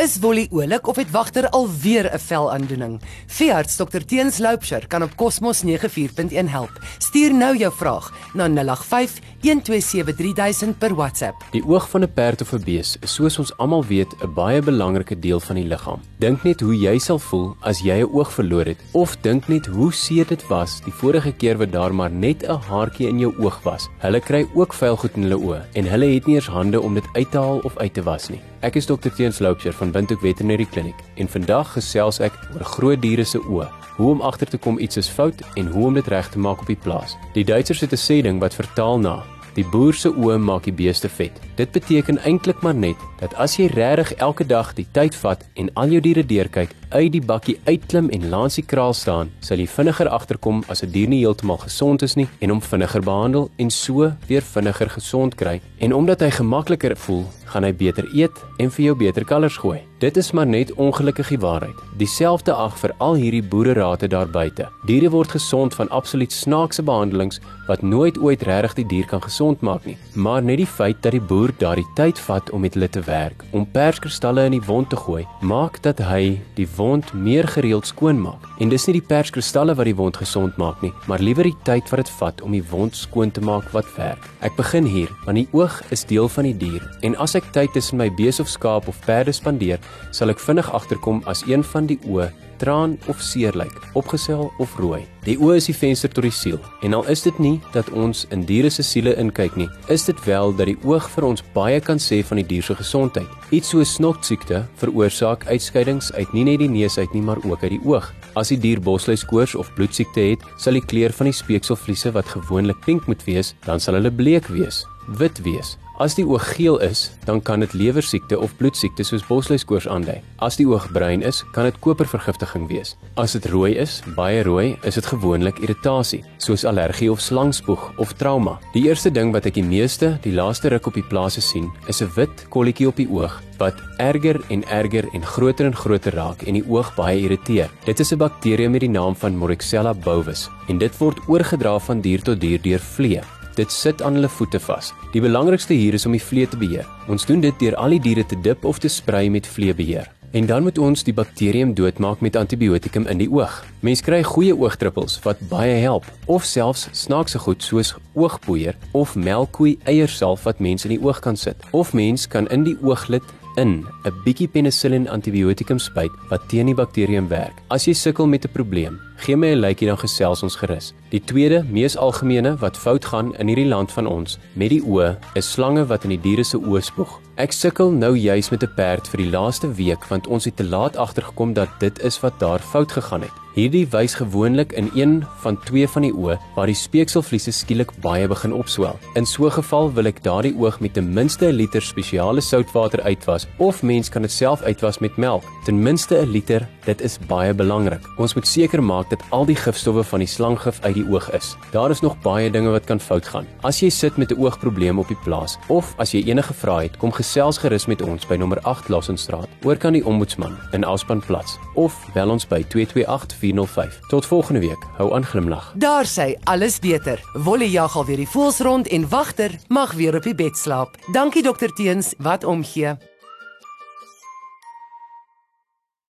Is Wolly oulik of het wagter alweer 'n velaandoening? Veearts Dr Teens Loupsher kan op Cosmos 94.1 help. Stuur nou jou vraag na 085 1273000 per WhatsApp. Die oog van 'n perd of 'n bees is soos ons almal weet 'n baie belangrike deel van die liggaam. Dink net hoe jy sal voel as jy 'n oog verloor het of dink net hoe seer dit was die vorige keer wat daar maar net 'n haartjie in jou oog was. Hulle kry ook vuil goed in hulle oë en hulle het nie eens hande om dit uit te haal of uit te was nie. Ek is Dr Teens Loupsher van Windhoek Veterinary Clinic en vandag gesels ek oor groot diere se oë. Hoe om agter te kom iets is fout en hoe om dit reg te maak op die plaas. Die Duitsers het 'n sê ding wat vertaal na Die boer se oë maak die beeste vet. Dit beteken eintlik maar net dat as jy regtig elke dag die tyd vat en al jou diere deurkyk, uit die bakkie uitklim en langs die kraal staan, sal jy vinniger agterkom as 'n dier nie heeltemal gesond is nie en hom vinniger behandel en so weer vinniger gesond kry. En omdat hy gemakliker voel, gaan hy beter eet en vir jou beter kalvers gooi. Dit is maar net ongelukkig die waarheid. Dieselfde ag vir al hierdie boererate daar buite. Diere word gesond van absoluut snaakse behandelings wat nooit ooit regtig die dier kan gesond maak nie. Maar net die feit dat die boer daardie tyd vat om met hulle te werk, om perskristalle in die wond te gooi, maak dat hy die wond meer gereeld skoon maak. En dis nie die perskristalle wat die wond gesond maak nie, maar liewer die tyd wat dit vat om die wond skoon te maak wat werk. Ek begin hier, want die oog is deel van die dier en as ek tyd tussen my bees of skaap of perde spandeer, sal ek vinnig agterkom as een van die oë traan of seer lyk, opgesel of rooi. Die oë is die venster tot die siel. En al is dit nie dat ons in diere se siele inkyk nie, is dit wel dat die oog vir ons baie kan sê van die dier se gesondheid. Iets so snoksiekte veroorsaak uitskeidings uit nie net die neus uit nie, maar ook uit die oog. As die dier bosluiskoors of bloedsiekte het, sal die kleur van die speekselvliese wat gewoonlik pink moet wees, dan sal hulle bleek wees, wit wees. As die oog geel is, dan kan dit lewersiekte of bloedsiekte soos bosluiskoors aandui. As die oog bruin is, kan dit kopervergiftiging wees. As dit rooi is, baie rooi, is dit gewoonlik irritasie, soos allergie of slangspoeg of trauma. Die eerste ding wat ek die meeste die laaste ruk op die plase sien, is 'n wit kolletjie op die oog wat erger en erger en groter en groter raak en die oog baie irriteer. Dit is 'n bakterie met die naam van Moraxella bovis en dit word oorgedra van dier tot dier deur vliee. Dit sit aan hulle voete vas. Die belangrikste hier is om die vlee te beheer. Ons doen dit deur al die diere te dip of te sprei met vleebeheer. En dan moet ons die bakterium doodmaak met antibiotikum in die oog. Mens kry goeie oogdruppels wat baie help of selfs snaakse goed soos oogpoeier of melkkoei eiersalf wat mense in die oog kan sit. Of mens kan in die ooglid in 'n bietjie penicillin antibiotikum spuit wat teen die bakterium werk. As jy sukkel met 'n probleem, gee my 'n lykie dan gesels ons gerus. Die tweede, mees algemene wat fout gaan in hierdie land van ons met die oë, is slange wat in die diere se oë spoeg. Ek sukkel nou juis met 'n perd vir die laaste week want ons het te laat agtergekom dat dit is wat daar fout gegaan het. Hierdie wys gewoonlik in een van twee van die oë waar die speekselvliese skielik baie begin opswel. In so 'n geval wil ek daardie oog met ten minste 'n liter spesiale soutwater uitwas of mens kan dit self uitwas met melk. Ten minste 'n liter, dit is baie belangrik. Ons moet seker maak dat al die gifstowwe van die slanggif uit die oog is. Daar is nog baie dinge wat kan fout gaan. As jy sit met 'n oogprobleem op die plaas of as jy enige vrae het, kom gesels gerus met ons by nommer 8 Lassenstraat, oor kan die ombudsman in Aspanplats of bel ons by 228 405. Tot volgende week. Hou aan glimlag. Daar sê alles beter. Wolle jag al weer die voels rond en wagter mag weer op die bed slaap. Dankie dokter Teens, wat omgee.